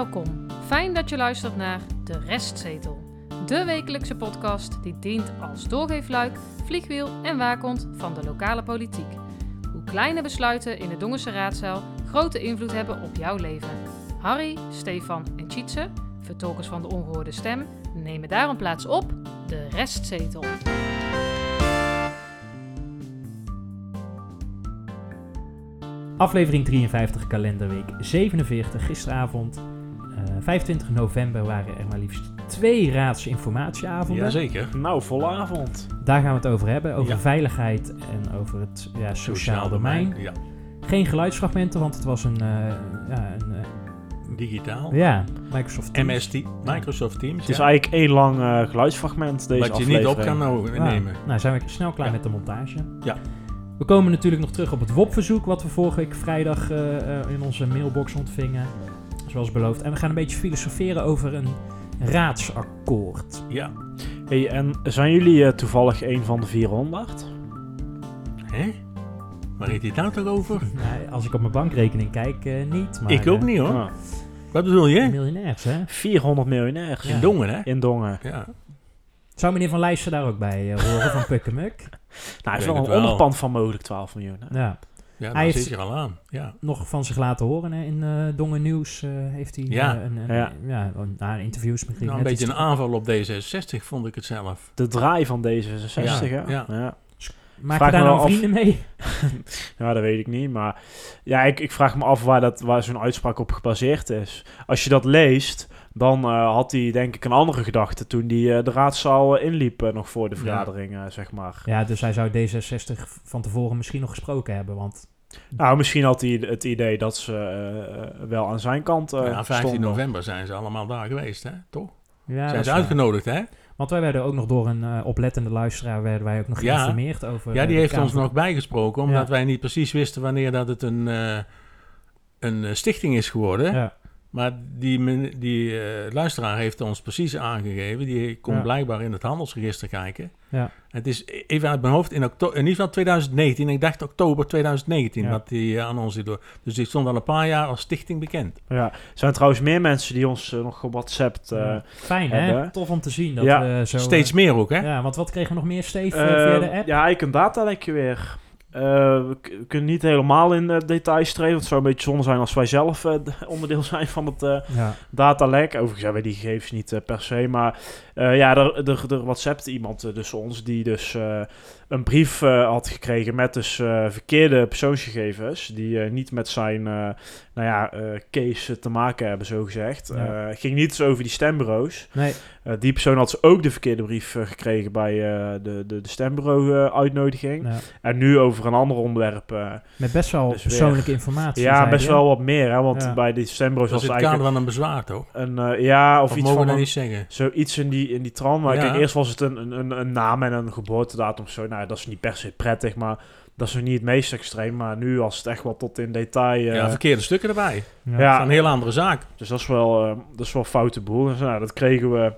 Welkom. Fijn dat je luistert naar De Restzetel. De wekelijkse podcast die dient als doorgeefluik, vliegwiel en waakhond van de lokale politiek. Hoe kleine besluiten in de Dongense raadzaal grote invloed hebben op jouw leven. Harry, Stefan en Tjitse, vertolkers van de ongehoorde stem, nemen daarom plaats op De Restzetel. Aflevering 53, kalenderweek 47. Gisteravond, 25 november, waren er maar liefst twee raadsinformatieavonden. Jazeker. Nou, volle avond. Daar gaan we het over hebben, over Ja. veiligheid en over het ja, sociaal, domein. Ja. Geen geluidsfragmenten, want het was een, eh, ja, een eh, Digitaal. ja, Microsoft Teams. MST, Microsoft Teams. Het is ja. eigenlijk één lang eh, geluidsfragment, deze Wat je niet op kan nou, Ah, nemen. nou, zijn we snel klaar Ja. met de montage. Ja. We komen natuurlijk nog terug op het WOP-verzoek, wat we vorige week vrijdag eh, eh, in onze mailbox ontvingen. Zoals beloofd. En we gaan een beetje filosoferen over een raadsakkoord. Ja. Hey, en zijn jullie eh, toevallig een van de 400? Hè? Waar heeft hij het nou toch over? Nou, als ik op mijn bankrekening kijk, eh, niet. Maar, ik ook eh, niet hoor. Ah, Wat bedoel je? Miljonairs, hè? 400 miljonairs. Ja. In Dongen, hè? In Dongen. Ja. Zou meneer Van Lijsten daar ook bij eh, horen van Pukkemuk? Nou, hij denk wel een onderpand van mogelijk 12 miljoen. Hè? Ja. Ja, Hij heeft- zit je al aan. Ja. Nog van zich laten horen hè? in eh Dongen Nieuws eh, heeft hij Ja. eh, een, een, Ja. ja. interviews misschien Nou, een beetje een aanval op D66 vond ik het zelf. De draai van D66, Ja, ja. ja. Maak Vraag je daar nou af- vrienden mee? Ja, dat weet ik niet. Maar ja, ik, ik vraag me af waar, dat, waar zo'n uitspraak op gebaseerd is. Als je dat leest, dan eh, had hij denk ik een andere gedachte toen hij eh, de raadzaal inliep nog voor de vergadering, eh, zeg maar. Ja, dus hij zou D66 van tevoren misschien nog gesproken hebben, want... Nou, misschien had hij het idee dat ze eh, wel aan zijn kant eh ja, 15 stonden. november zijn ze allemaal daar geweest, hè? Toch? Ja, zijn ze uitgenodigd, hè? Want wij werden ook nog door een eh, oplettende luisteraar werden wij ook nog Ja. geïnformeerd over... Ja, die heeft ons nog bijgesproken, omdat Ja. wij niet precies wisten wanneer dat het een, eh, een stichting is geworden. Ja, Maar die, die eh, luisteraar heeft ons precies aangegeven. Die kon Ja. blijkbaar in het handelsregister kijken. ja. Het is even uit mijn hoofd in, okto- in ieder geval 2019. Ik dacht oktober 2019 Ja. dat die eh, aan ons door. Dus die stond al een paar jaar als stichting bekend. Ja, er zijn trouwens meer mensen die ons eh, nog gewhatsappt. eh Ja. Fijn, hè? Tof om te zien dat Ja, we zo... Steeds meer ook, hè? Ja, want wat kregen we nog meer, Steve, via de app? Ja, eigenlijk een datalekje weer. Eh, we, kunnen niet helemaal in eh, details treden. want Het zou een beetje zonde zijn als wij zelf eh, onderdeel zijn van het Ja. datalek. Overigens hebben we die gegevens niet per se. Maar ja, er, er, er whatsappt iemand dus ons die dus een brief eh, had gekregen met dus eh, verkeerde persoonsgegevens. Die eh, niet met zijn eh, nou ja, eh, case te maken hebben, zo gezegd. Ja. ging niet eens over die stembureaus. Nee, Eh, die persoon had ze ook de verkeerde brief eh, gekregen bij eh, de, de, de stembureau-uitnodiging. ja. En nu over een ander onderwerp. eh, met best wel Dus weer- persoonlijke informatie. ja, best wel wat meer. Hè, want Ja. bij die stembureaus was het het kader eigenlijk van een bezwaar, toch? een... eh, ja, of Of iets van een, niet zeggen? zoiets in die, in die trant. Maar Ja. kijk, eerst was het een, een, een, een naam en een geboortedatum of zo. Nou, dat is niet per se prettig, maar dat is nog niet het meest extreem. Maar nu als het echt wel tot in detail... eh, ja, verkeerde stukken erbij. Ja. Ja. Dat is een heel andere zaak. Dus dat is wel, eh, dat is wel een foute boel. Dus, nou, dat kregen we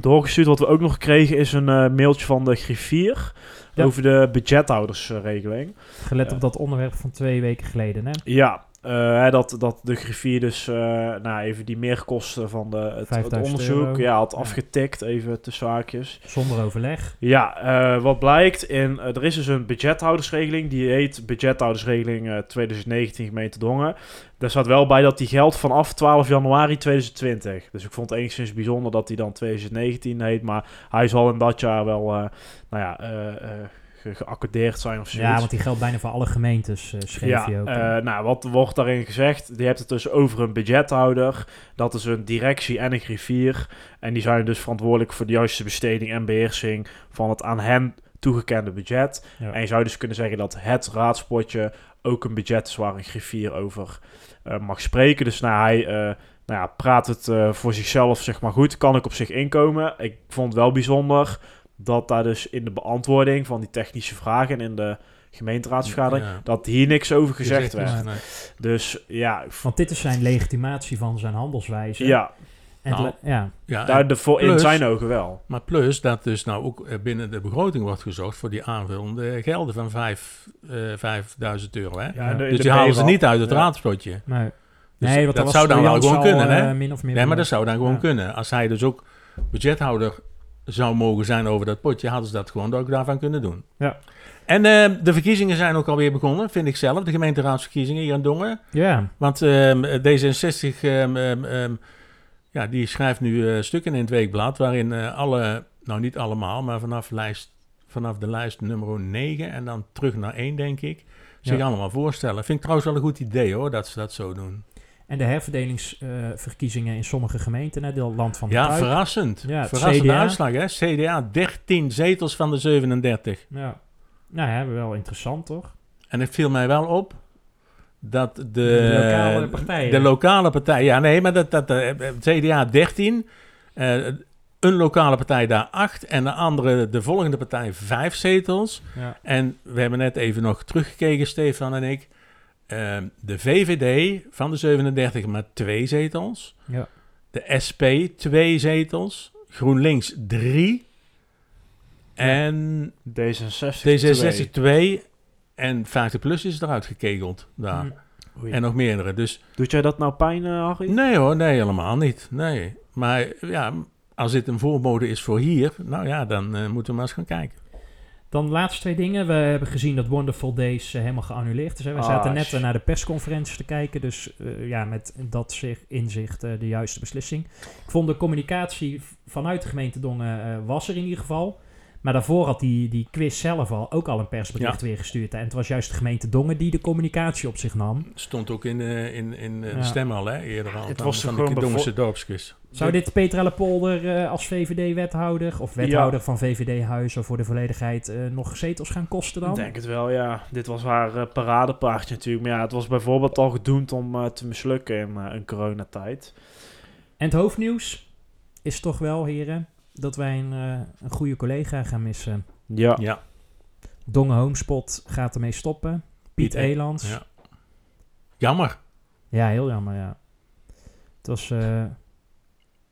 doorgestuurd. Wat we ook nog kregen is een eh, mailtje van de griffier Ja. over de budgethoudersregeling. Gelet op dat onderwerp van twee weken geleden, hè? Ja, eh, hè, dat, dat de griffier dus eh, nou, even die meerkosten van de, het, het 5000 onderzoek euro. ja, had afgetikt, even tussen haakjes. Zonder overleg. Ja, eh, wat blijkt, in, eh, er is dus een budgethoudersregeling, die heet budgethoudersregeling eh 2019 gemeente Dongen. Daar staat wel bij dat die geldt vanaf 12 januari 2020. Dus ik vond het enigszins bijzonder dat die dan 2019 heet, maar hij zal in dat jaar wel, eh, nou ja, eh, eh, ge- geaccordeerd zijn of zoiets. Ja, want die geldt bijna voor alle gemeentes, eh schreef Ja, hij ook. eh, nou, wat wordt daarin gezegd? Je hebt het dus over een budgethouder. Dat is een directie en een griffier. En die zijn dus verantwoordelijk voor de juiste besteding en beheersing van het aan hen toegekende budget. Ja. En je zou dus kunnen zeggen dat het raadspotje ook een budget is waar een griffier over eh, mag spreken. Dus nou, hij nou ja, praat het voor zichzelf zeg maar goed. Kan ik op zich inkomen. Ik vond het wel bijzonder dat daar dus in de beantwoording van die technische vragen en in de gemeenteraadsvergadering, Ja. dat hier niks over gezegd werd. nee. Dus ja, Want dit is zijn legitimatie van zijn handelswijze. ja En Nou, ja. Ja, daar de, voor, in zijn ogen wel. Maar plus dat dus nou ook binnen de begroting wordt gezocht voor die aanvullende gelden van vijf, eh 5000 euro. Hè? Ja, dus de die halen ze niet uit het Ja. raadspotje. Nee. Dus nee, want dat zou dan wel gewoon kunnen, hè? min of meer Nee, maar dat zou dan gewoon Ja. kunnen. Als hij dus ook budgethouder zou mogen zijn over dat potje, hadden ze dat gewoon ook daarvan kunnen doen. Ja. En eh, de verkiezingen zijn ook alweer begonnen, vind ik zelf. De gemeenteraadsverkiezingen hier in Dongen. Ja, Want ehm, D66, ehm, ehm, ehm, ja, die schrijft nu eh, stukken in het weekblad... waarin eh, alle, nou niet allemaal, maar vanaf, lijst, vanaf de lijst nummer 9... en dan terug naar 1, denk ik, zich Ja. allemaal voorstellen. Vind ik trouwens wel een goed idee, hoor, dat ze dat zo doen. En de herverdelingsverkiezingen in sommige gemeenten, hè, deel land van de Ja, Kuip. verrassend. Ja, het Verrassende CDA. uitslag, hè? CDA, 13 zetels van de 37. Ja. Nou ja, wel interessant toch? En het viel mij wel op dat de... De lokale partijen. De lokale partij, ja, nee, maar dat, dat, eh, CDA 13, eh, een lokale partij daar 8 en de andere, de volgende partij 5 zetels. Ja. En we hebben net even nog teruggekeken, Stefan en ik. Eh, de VVD van de 37 maar 2 zetels. Ja. De SP 2 zetels. GroenLinks 3. En D66. D66 2. En 50PLUS is eruit gekegeld daar. Hm. En nog meerdere. Dus Doet jij dat nou pijn, eh, nee hoor, nee helemaal niet. Nee. Maar ja, als dit een voorbode is voor hier, nou ja, dan eh, moeten we maar eens gaan kijken. Dan de laatste twee dingen. We hebben gezien dat Wonderful Days eh, helemaal geannuleerd is. Hè. We Ah, zaten net eh, naar de persconferentie te kijken. Dus eh, ja, met dat zich inzicht de juiste beslissing. Ik vond de communicatie vanuit de gemeente Dongen was er in ieder geval. Maar daarvoor had die, die quiz zelf al ook al een persbericht weer gestuurd. En het was juist de gemeente Dongen die de communicatie op zich nam. Stond ook in, eh, in, in Ja. de stem al, hè, eerder al. Het van- was van gewoon de Dongense dorpsquiz. Zou dit Peter Ellepolder eh, als VVD-wethouder of wethouder Ja. van VVD-huizen voor de volledigheid eh, nog zetels gaan kosten dan? Ik denk het wel, ja. Dit was haar paradepaardje natuurlijk. Maar ja, het was bijvoorbeeld al gedoemd om te mislukken in een coronatijd. En het hoofdnieuws is toch wel, heren, dat wij een, eh, een goede collega gaan missen. Ja. Ja, Dongen Homespot gaat ermee stoppen. Piet, Piet E- Elans. Ja. ja. Jammer. heel jammer, ja. Het was, eh,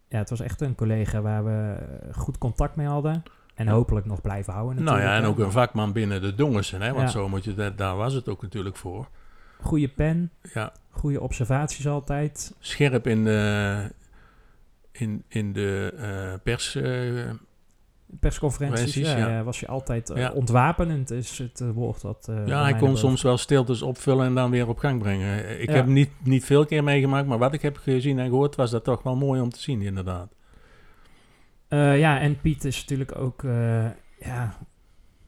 ja, het was echt een collega waar we eh, goed contact mee hadden. En Ja. hopelijk nog blijven houden Nou natuurlijk. ja, en ook een vakman binnen de Dongensen, hè, want Ja. zo moet je, dat, daar was het ook natuurlijk voor. Goede pen, Ja, goede observaties altijd. scherp in de, in, in de eh, pers... eh, Persconferenties ja, ja. was je altijd eh, Ja. ontwapenend, is het woord dat... ja, hij kon soms wel stiltes opvullen en dan weer op gang brengen. Ik heb niet, niet veel keer meegemaakt, maar wat ik heb gezien en gehoord was dat toch wel mooi om te zien, inderdaad. Ja, en Piet is natuurlijk ook ja,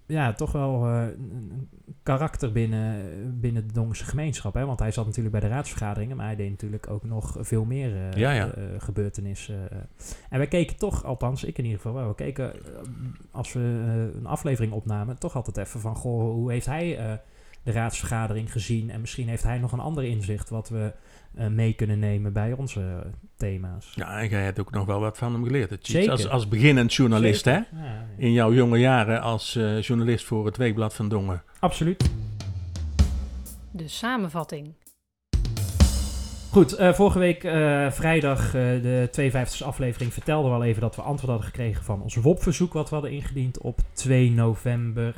ja, toch wel eh, een karakter binnen, binnen de Dongense gemeenschap. Hè? Want hij zat natuurlijk bij de raadsvergaderingen, maar hij deed natuurlijk ook nog veel meer eh, Ja, ja. eh, gebeurtenissen. En wij keken toch, althans ik in ieder geval, wel, we keken als we een aflevering opnamen, toch altijd even van, goh, hoe heeft hij de raadsvergadering gezien? En misschien heeft hij nog een ander inzicht wat we mee kunnen nemen bij onze eh, thema's. Ja, en jij hebt ook nog wel wat van hem geleerd. Zeker. Als, als beginnend journalist, hè? Zeker. Ja, ja. In jouw jonge jaren als eh, journalist voor het Weekblad van Dongen. Absoluut. De samenvatting. Goed, eh, vorige week eh, vrijdag, eh, de 52e aflevering, vertelden we al even dat we antwoord hadden gekregen van ons WOP-verzoek wat we hadden ingediend op 2 november.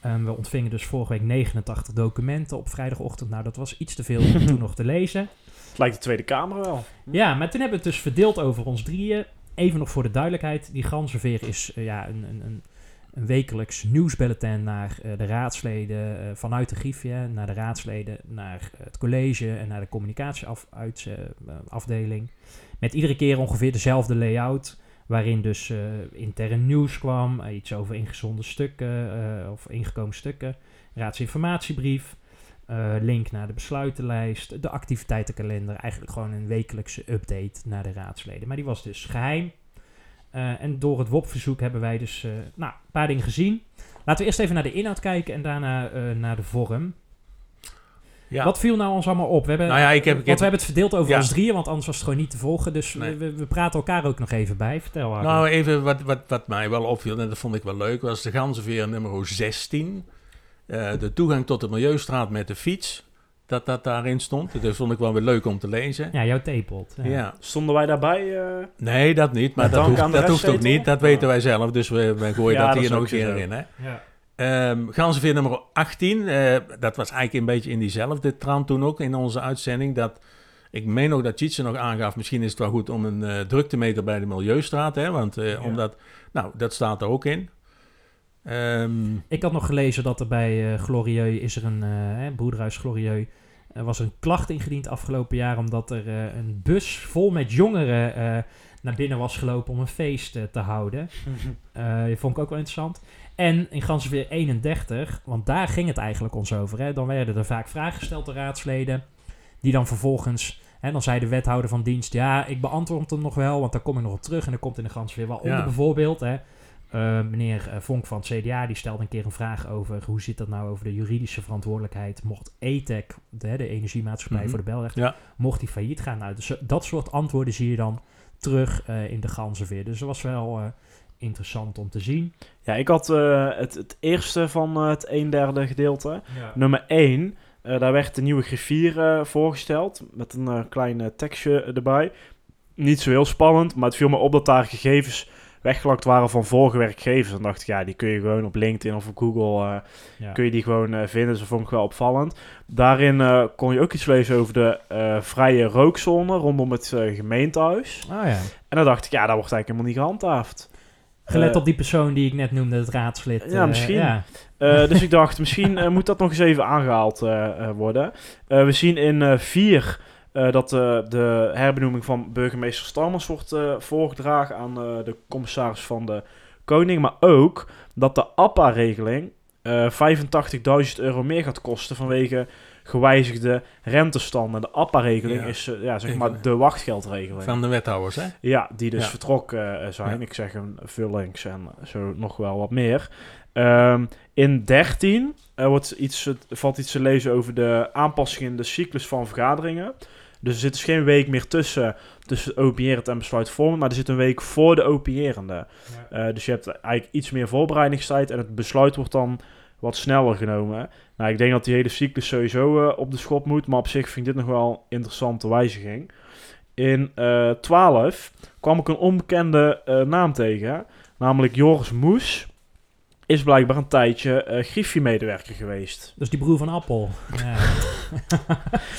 Ehm, we ontvingen dus vorige week 89 documenten op vrijdagochtend. Nou, dat was iets te veel om toen nog te lezen. Het lijkt de Tweede Kamer wel. Ja, maar toen hebben we het dus verdeeld over ons drieën. Even nog voor de duidelijkheid. Die ganzenveer is eh, ja, een, een, een, een wekelijks nieuwsbulletin naar eh, de raadsleden eh, vanuit de Griffie. Naar de raadsleden, naar het college en naar de communicatieafdeling. Met iedere keer ongeveer dezelfde layout. Waarin dus eh, intern nieuws kwam, eh, iets over ingezonden stukken eh, of ingekomen stukken. Raadsinformatiebrief. Link naar de besluitenlijst, de activiteitenkalender. Eigenlijk gewoon een wekelijkse update naar de raadsleden. Maar die was dus geheim. Eh, en door het WOP-verzoek hebben wij dus nou, een paar dingen gezien. Laten we eerst even naar de inhoud kijken en daarna naar de vorm. Ja. Wat viel nou ons allemaal op? We hebben, Nou ja, ik heb- ik want heb- we hebben het verdeeld over Ja. ons drieën, want anders was het gewoon niet te volgen. Dus Nee. we, we praten elkaar ook nog even bij. Vertel Harry. Nou, even wat, wat, wat mij wel opviel, en dat vond ik wel leuk, was de ganzenveer nummer 16. Eh, de toegang tot de Milieustraat met de fiets. Dat dat daarin stond. Dat vond ik wel weer leuk om te lezen. ja, jouw theepot. Ja. Ja. Stonden wij daarbij? eh, Nee, dat niet. Maar dat hoeft, dat hoeft ook niet. Dat weten wij zelf. Dus we, we gooien Ja, dat dat hier nog een keer in. Hè? Ja. Ehm ganzenveer nummer 18. eh, dat was eigenlijk een beetje in diezelfde trant toen ook in onze uitzending. Dat Ik meen ook dat Tjitse nog aangaf, misschien is het wel goed om een uh, druktemeter bij de Milieustraat, hè, want uh, Ja. omdat, nou, dat staat er ook in. Ehm, Ik had nog gelezen dat er bij eh Glorieux is er een, eh hè, Broederhuis Glorieux, er was een klacht ingediend afgelopen jaar omdat er eh, een bus vol met jongeren eh, naar binnen was gelopen om een feest eh, te houden. Eh die vond ik ook wel interessant. En in Gansenveer 31, want daar ging het eigenlijk ons over. Hè. Dan werden er vaak vragen gesteld door raadsleden, die dan vervolgens... Hè, dan zei de wethouder van dienst, ja, ik beantwoord hem nog wel, want daar kom ik nog op terug. En dan komt in de Gansenveer wel onder Ja. bijvoorbeeld. Hè. Eh, meneer eh, Vonk van het CDA, die stelde een keer een vraag over... hoe zit dat nou over de juridische verantwoordelijkheid... mocht ETEC, de, de energiemaatschappij Mhm. voor de belrecht, Ja. mocht die failliet gaan? Nou, dus, dat soort antwoorden zie je dan terug eh, in de Ganzenveer. Dus dat was wel eh, interessant om te zien. Ja, ik had eh, het, het eerste van eh, het een derde gedeelte. Ja. Nummer 1, daar werd de nieuwe griffier eh, voorgesteld. Met een eh, klein eh, tekstje erbij. Niet zo heel spannend, maar het viel me op dat daar gegevens weggelakt waren van vorige werkgevers. En dacht ik, ja, die kun je gewoon op LinkedIn of op Google eh, Ja. kun je die gewoon eh, vinden. Dus dat vond ik wel opvallend. Daarin eh, kon je ook iets lezen over de vrije rookzone rondom het eh, gemeentehuis. Oh ja. En dan dacht ik, ja, dat wordt eigenlijk helemaal niet gehandhaafd. Gelet op die persoon die ik net noemde, het raadslid. Ja, misschien. ja. Dus ik dacht, misschien moet dat nog eens even aangehaald eh, eh, worden. We zien in 4 dat eh, de herbenoeming van burgemeester Stammers wordt eh, voorgedragen aan eh, de commissaris van de Koning. Maar ook dat de APA-regeling eh 85.000 euro meer gaat kosten vanwege gewijzigde rentestanden. De APA-regeling Ja. is eh, ja, zeg maar de wachtgeldregeling. van de wethouders, hè? Ja, die dus Ja. vertrokken eh, zijn. Ik zeg een Vullings en zo nog wel wat meer. Ehm, in 13 eh, wordt iets, valt iets te lezen over de aanpassing in de cyclus van vergaderingen. Dus er zit dus geen week meer tussen, tussen openierend en besluitvormend, maar er zit een week voor de openierende. Eh, dus je hebt eigenlijk iets meer voorbereidingstijd en het besluit wordt dan wat sneller genomen. Nou, ik denk dat die hele cyclus sowieso eh, op de schop moet, maar op zich vind ik dit nog wel een interessante wijziging. In eh 12 kwam ik een onbekende naam tegen, namelijk Joris Moes. Is blijkbaar een tijdje eh Griffie-medewerker geweest. Dus die broer van Appel.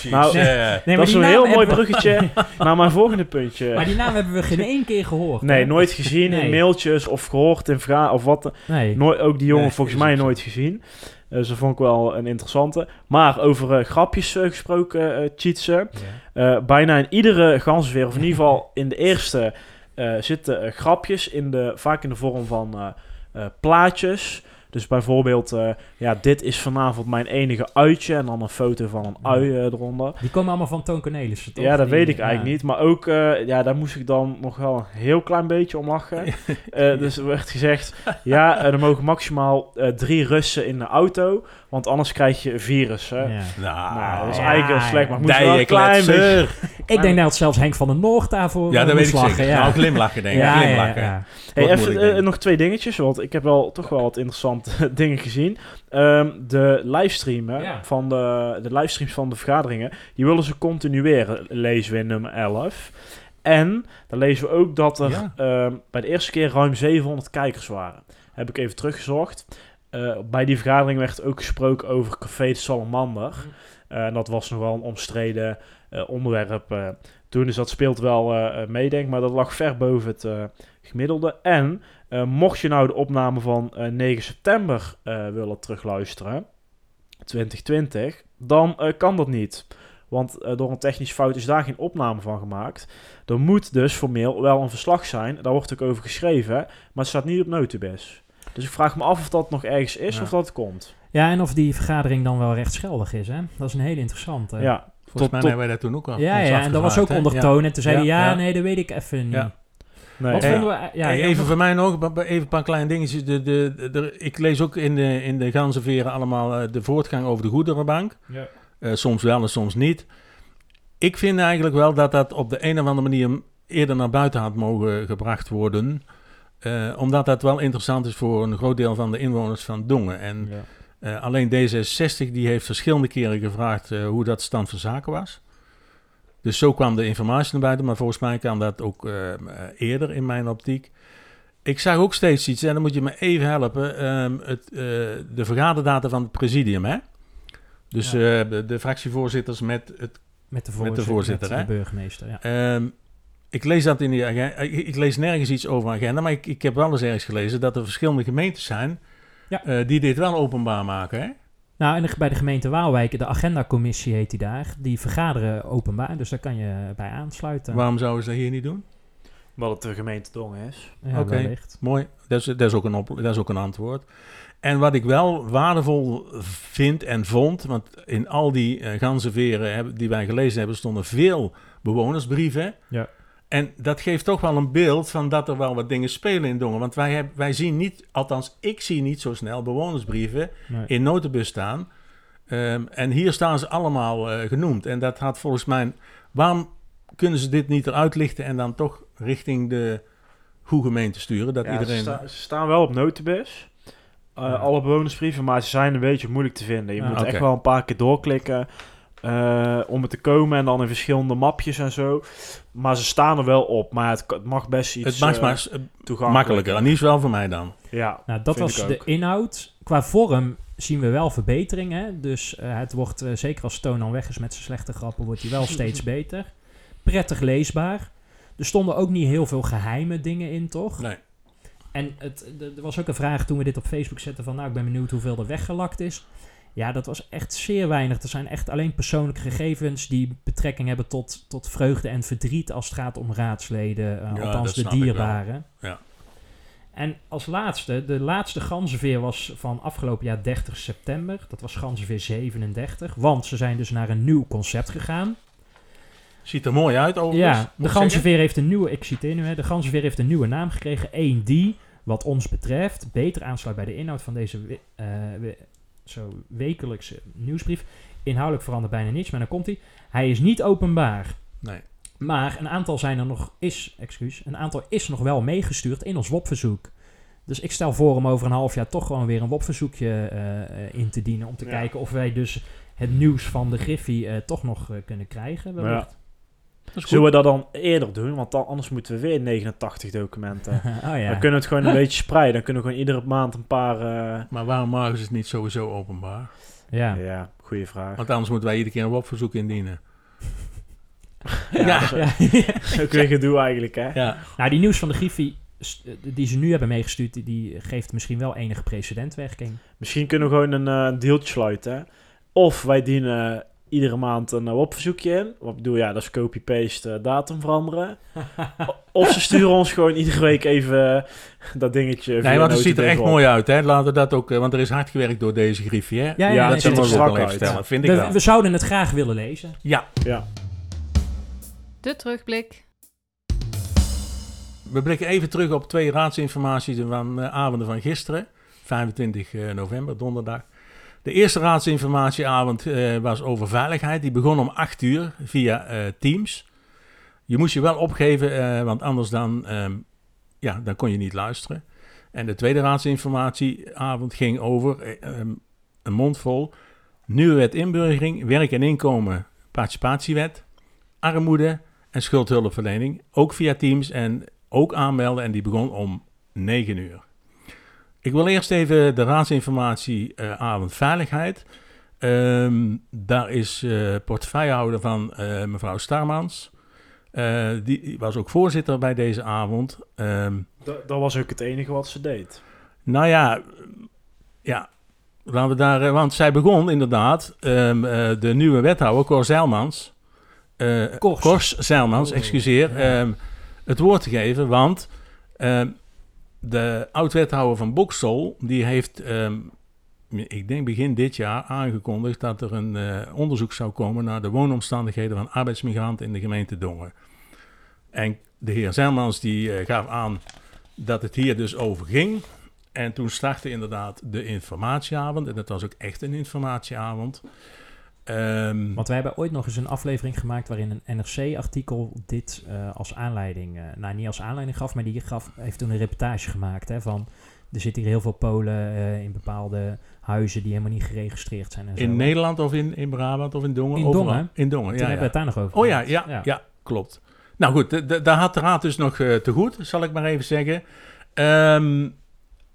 Ja. Nou, eh, Nee, dat is een heel mooi hebben we- bruggetje naar mijn volgende puntje. Maar die naam hebben we geen één keer gehoord. Nee, hè? nooit gezien Nee. in mailtjes of gehoord in verga of wat. Nee. Nooit, ook die jongen Nee, volgens mij nooit gezien. Eh, Dus dat vond ik wel een interessante. Maar over eh, grapjes eh, gesproken, eh cheatsen. Ja. Eh, bijna in iedere gansveer, of in ieder geval in de eerste, eh, zitten eh, grapjes in de, vaak in de vorm van eh, plaatjes. Dus bijvoorbeeld, eh, ja, dit is vanavond mijn enige uitje. En dan een foto van een ui eh, eronder. Die komen allemaal van Toon Cornelissen, toch? Ja, dat weet ik eigenlijk niet. Maar ook, ja, daar moest ik dan nog wel een heel klein beetje om lachen. Dus er werd gezegd, ja, er mogen maximaal drie Russen in de auto. Want anders krijg je een virus. Hè? Ja. nou, Nou, dat is Ja, eigenlijk heel slecht, maar ik moest wel een klein beetje... Ik denk dat zelfs Henk van den Noord daarvoor Ja, eh, dat weet ik lachen. zeker. Ja. Nou, glimlachen denk ik. ja, ja, glimlachen. ja. Hey, even moet eh, nog twee dingetjes, want ik heb wel toch wel wat interessante dingen gezien. Ehm, de livestreamen Ja. van de, de livestreams van de vergaderingen, die willen ze continueren, lezen we in nummer 11. En dan lezen we ook dat er Ja. ehm, bij de eerste keer ruim 700 kijkers waren. Heb ik even teruggezocht. Eh, bij die vergadering werd ook gesproken over Café de Salamander. Eh, en dat was nog wel een omstreden eh, onderwerp toen. Dus dat speelt wel mee, denk ik. Maar dat lag ver boven het gemiddelde. En mocht je nou de opname van eh, 9 september willen terugluisteren, 2020, dan kan dat niet. Want door een technische fout is daar geen opname van gemaakt. Er moet dus formeel wel een verslag zijn. Daar wordt ook over geschreven. Maar het staat niet op Notubis. Dus ik vraag me af of dat nog ergens is Ja. of dat komt. Ja, en of die vergadering dan wel rechtsgeldig is, hè? Dat is een hele interessante. Ja, Volgens Tot- mij tot- hebben wij dat toen ook al. ja, ja en dat was ook ondertoon. En toen zei hij, Ja, nee, dat weet ik even niet. Ja. nee. Wat vonden we... Ja, Hey, ja, even voor mij nog, even een paar kleine dingetjes. De, de, de, de- ik lees ook in de, in de ganzenveren allemaal eh, de voortgang over de goederenbank. Ja. Eh, soms wel en soms niet. Ik vind eigenlijk wel dat dat op de een of andere manier eerder naar buiten had mogen gebracht worden. Eh, omdat dat wel interessant is voor een groot deel van de inwoners van Dongen. En Ja. eh, alleen D66 die heeft verschillende keren gevraagd eh, hoe dat stand van zaken was. Dus zo kwam de informatie naar buiten, maar volgens mij kan dat ook eerder in mijn optiek. Ik zag ook steeds iets, en dan moet je me even helpen, ehm, het, de vergaderdata van het presidium. Hè? Dus Ja. de, de fractievoorzitters met het Met de Met voorzitter, de voorzitter, met hè? de burgemeester, ja. Ehm, ik lees dat in die agenda. Ik, ik lees nergens iets over een agenda, maar ik, ik heb wel eens ergens gelezen dat er verschillende gemeentes zijn Ja. eh, die dit wel openbaar maken. Hè? Nou, en bij de gemeente Waalwijk, de agendacommissie heet die daar, die vergaderen openbaar, dus daar kan je bij aansluiten. Waarom zouden ze dat hier niet doen? Omdat het de gemeente Dongen is. Ja, Oké. Mooi, dat is, dat, is ook een op, dat is ook een antwoord. En wat ik wel waardevol vind en vond, want in al die eh ganzenveren die wij gelezen hebben, stonden veel bewonersbrieven. Ja. En dat geeft toch wel een beeld van dat er wel wat dingen spelen in Dongen. Want wij, hebben, wij zien niet, althans ik zie niet zo snel bewonersbrieven Nee. in notenbus staan. Ehm, en hier staan ze allemaal eh, genoemd. En dat had volgens mij... Waarom kunnen ze dit niet eruit lichten en dan toch richting de goede gemeente sturen? Dat Ja, iedereen... ze, sta- ze staan wel op notenbus. Eh, Ja. Alle bewonersbrieven, maar ze zijn een beetje moeilijk te vinden. Je Ja, moet echt wel een paar keer doorklikken eh, om het te komen. En dan in verschillende mapjes en zo. Maar ze staan er wel op. Maar het, mag best iets het mag eh, maar toegankelijker. makkelijker. En die is wel voor mij dan. Ja, Nou, dat was de inhoud. Qua vorm zien we wel verbeteringen. Dus eh, het wordt, eh, zeker als Toon weg is met zijn slechte grappen, wordt hij wel steeds beter. Prettig leesbaar. Er stonden ook niet heel veel geheime dingen in, toch? Nee. En het, er was ook een vraag toen we dit op Facebook zetten van... nou, ik ben benieuwd hoeveel er weggelakt is. Ja, dat was echt zeer weinig. Er zijn echt alleen persoonlijke gegevens... die betrekking hebben tot, tot vreugde en verdriet... als het gaat om raadsleden, Ja, althans de dierbaren. Ja. En als laatste, de laatste ganzenveer was van afgelopen jaar 30 september. Dat was ganzenveer 37. Want ze zijn dus naar een nieuw concept gegaan. Ziet er mooi uit overigens. Ja, de ganzenveer heeft een nieuwe, ik citeer nu, hè, de ganzenveer heeft een nieuwe naam gekregen. Eén die, wat ons betreft, beter aansluit bij de inhoud van deze eh, zo wekelijkse nieuwsbrief. Inhoudelijk verandert bijna niets, maar dan komt hij. Hij is niet openbaar. Nee. Maar een aantal zijn er nog, is, excuus, een aantal is nog wel meegestuurd in ons WOP-verzoek. Dus ik stel voor om over een half jaar toch gewoon weer een WOP-verzoekje eh, eh, in te dienen. Om te Ja. kijken of wij dus het nieuws van de Griffie eh, toch nog eh, kunnen krijgen. Ja. wellicht. Dat is goed. Zullen we dat dan eerder doen? Want dan, anders moeten we weer 89 documenten. oh ja. Dan kunnen we het gewoon een beetje spreiden. Dan kunnen we gewoon iedere maand een paar... eh, Maar waarom mogen ze het niet sowieso openbaar? ja. ja, goede vraag. Want anders moeten wij iedere keer een WOP-verzoek indienen. Ja, dat is Ja. ook weer gedoe eigenlijk, hè? Ja. nou, die nieuws van de Griffie eh, die ze nu hebben meegestuurd, die, geeft misschien wel enige precedentwerking. Misschien kunnen we gewoon een, eh, deeltje sluiten. hè. Of wij dienen iedere maand een uh, WOP-verzoekje in. Wat bedoel ja, dat is copy-paste eh, datum veranderen. Of ze sturen ons gewoon iedere week even eh, dat dingetje. Nee, want het ziet er echt op. mooi uit. Hè? Laten we dat ook, eh, want er is hard gewerkt door deze griffie. Hè? Ja, ja, Ja, nee, dat zullen er we ook strak wel vertellen. Vind ik we, wel. we zouden het graag willen lezen. Ja, Ja. De terugblik. we blikken even terug op twee raadsinformaties van eh, avonden van gisteren. 25 eh, november, donderdag. De eerste raadsinformatieavond eh, was over veiligheid. Die begon om 8 uur via eh, Teams. Je moest je wel opgeven, eh, want anders dan, ehm, ja, dan kon je niet luisteren. En de tweede raadsinformatieavond ging over ehm, een mond vol. Nieuwe wet inburgering, werk en inkomen, participatiewet, armoede en schuldhulpverlening. Ook via Teams en ook aanmelden en die begon om 9 uur. Ik wil eerst even de raadsinformatie eh, avond veiligheid. Ehm, daar is eh portefeuillehouder van eh, mevrouw Starmans. Die was ook voorzitter bij deze avond. Ehm, Dat, dat was ook het enige wat ze deed. nou ja, ja, laten we daar, want zij begon inderdaad ehm, eh, de nieuwe wethouder Cor Zeilmans, Kors. Kors Zeilmans, Oh, excuseer, het woord te geven, want de oud-wethouder van Boksel, die heeft, ehm, ik denk begin dit jaar, aangekondigd dat er een eh, onderzoek zou komen naar de woonomstandigheden van arbeidsmigranten in de gemeente Dongen. En de heer Zeilmans die eh, gaf aan dat het hier dus over ging. En toen startte inderdaad de informatieavond. En dat was ook echt een informatieavond. Ehm, Want wij hebben ooit nog eens een aflevering gemaakt waarin een NRC-artikel dit eh, als aanleiding, eh, nou niet als aanleiding gaf, maar die gaf, heeft toen een reportage gemaakt hè, van er zitten hier heel veel Polen eh, in bepaalde huizen die helemaal niet geregistreerd zijn. En zo. in Nederland of in, in Brabant of in Dongen? In Overal. Dongen. In Dongen, Toen ja. hebben we ja. het daar nog over Oh ja, gehad. ja, ja, klopt. Nou goed, daar had de raad dus nog te goed, zal ik maar even zeggen. Ehm,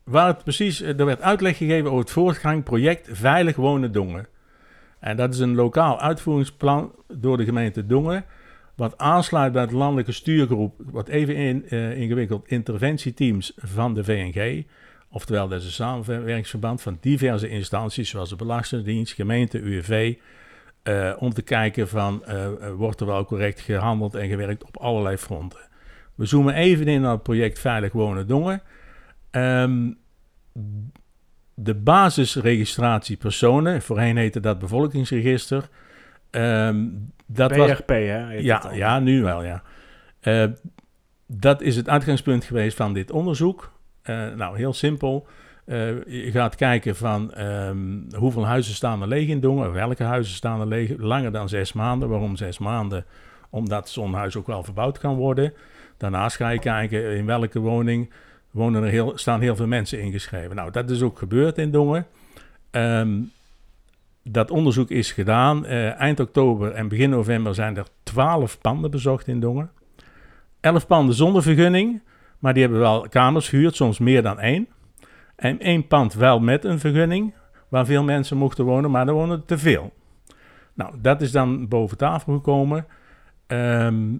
waar het precies, er werd uitleg gegeven over het voortgang project Veilig Wonen Dongen. En dat is een lokaal uitvoeringsplan door de gemeente Dongen, wat aansluit bij het landelijke stuurgroep, wat even in, eh, ingewikkeld, interventieteams van de VNG. Oftewel, dat is een samenwerkingsverband van diverse instanties, zoals de Belastingdienst, gemeente, UWV, eh, om te kijken van, eh, wordt er wel correct gehandeld en gewerkt op allerlei fronten. We zoomen even in op het project Veilig Wonen Dongen. Ehm, de basisregistratie personen, voorheen heette dat bevolkingsregister. ehm, dat was, BRP, hè? heet ja, ja, nu wel, ja. Eh, dat is het uitgangspunt geweest van dit onderzoek. Eh, nou, heel simpel. Eh, je gaat kijken van ehm, hoeveel huizen staan er leeg in Dongen, welke huizen staan er leeg, langer dan zes maanden. Waarom zes maanden? Omdat zo'n huis ook wel verbouwd kan worden. Daarnaast ga je kijken in welke woning wonen er heel, staan heel veel mensen ingeschreven. Nou, dat is ook gebeurd in Dongen. Ehm, dat onderzoek is gedaan. Eh, eind oktober en begin november zijn er 12 panden bezocht in Dongen. 11 panden zonder vergunning, maar die hebben wel kamers gehuurd, soms meer dan één. En één pand wel met een vergunning, waar veel mensen mochten wonen, maar er wonen te veel. Nou, dat is dan boven tafel gekomen. Ehm,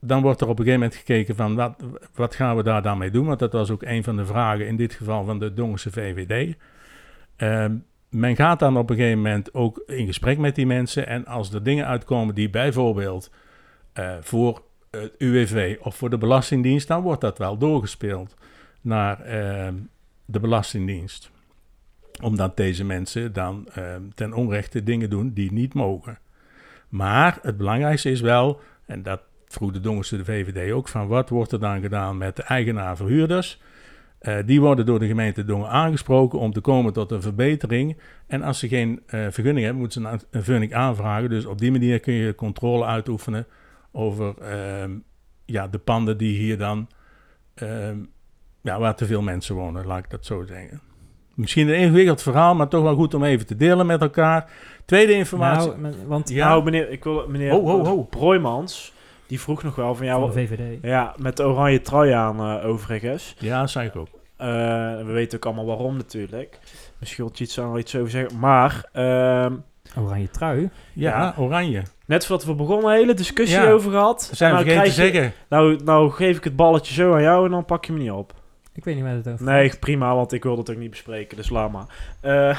dan wordt er op een gegeven moment gekeken van wat, wat gaan we daar dan mee doen? Want dat was ook een van de vragen in dit geval van de Dongense VVD. Ehm, men gaat dan op een gegeven moment ook in gesprek met die mensen. En als er dingen uitkomen die bijvoorbeeld eh, voor het UWV of voor de Belastingdienst, dan wordt dat wel doorgespeeld naar ehm, de Belastingdienst. Omdat deze mensen dan ehm, ten onrechte dingen doen die niet mogen. Maar het belangrijkste is wel, en dat vroeg de Dongense de VVD ook, van wat wordt er dan gedaan met de eigenaar-verhuurders? Eh, die worden door de gemeente Dongen aangesproken om te komen tot een verbetering. En als ze geen eh, vergunning hebben, moeten ze een, een vergunning aanvragen. Dus op die manier kun je controle uitoefenen over ehm, ja, de panden die hier dan, ehm, ja, waar te veel mensen wonen, laat ik dat zo zeggen. Misschien een ingewikkeld verhaal, maar toch wel goed om even te delen met elkaar. Tweede informatie. Nou, want Ja. Nou, meneer, ik wil, meneer Ho, ho, ho. Broijmans, die vroeg nog wel van ja, van de wat- VVD. ja met de oranje trui aan eh, overigens. ja, dat zei ik ook. Eh, we weten ook allemaal waarom natuurlijk. Misschien wil iets aan iets over zeggen. Maar ehm, Oranje trui. Ja, Ja. oranje. net voordat we begonnen, een hele discussie Ja. over gehad. Zijn nou vergeten te zeggen. Nou, nou geef ik het balletje zo aan jou en dan pak je me niet op. Ik weet niet waar het over Nee, gaat. prima, want ik wil het ook niet bespreken, dus laat maar. Eh,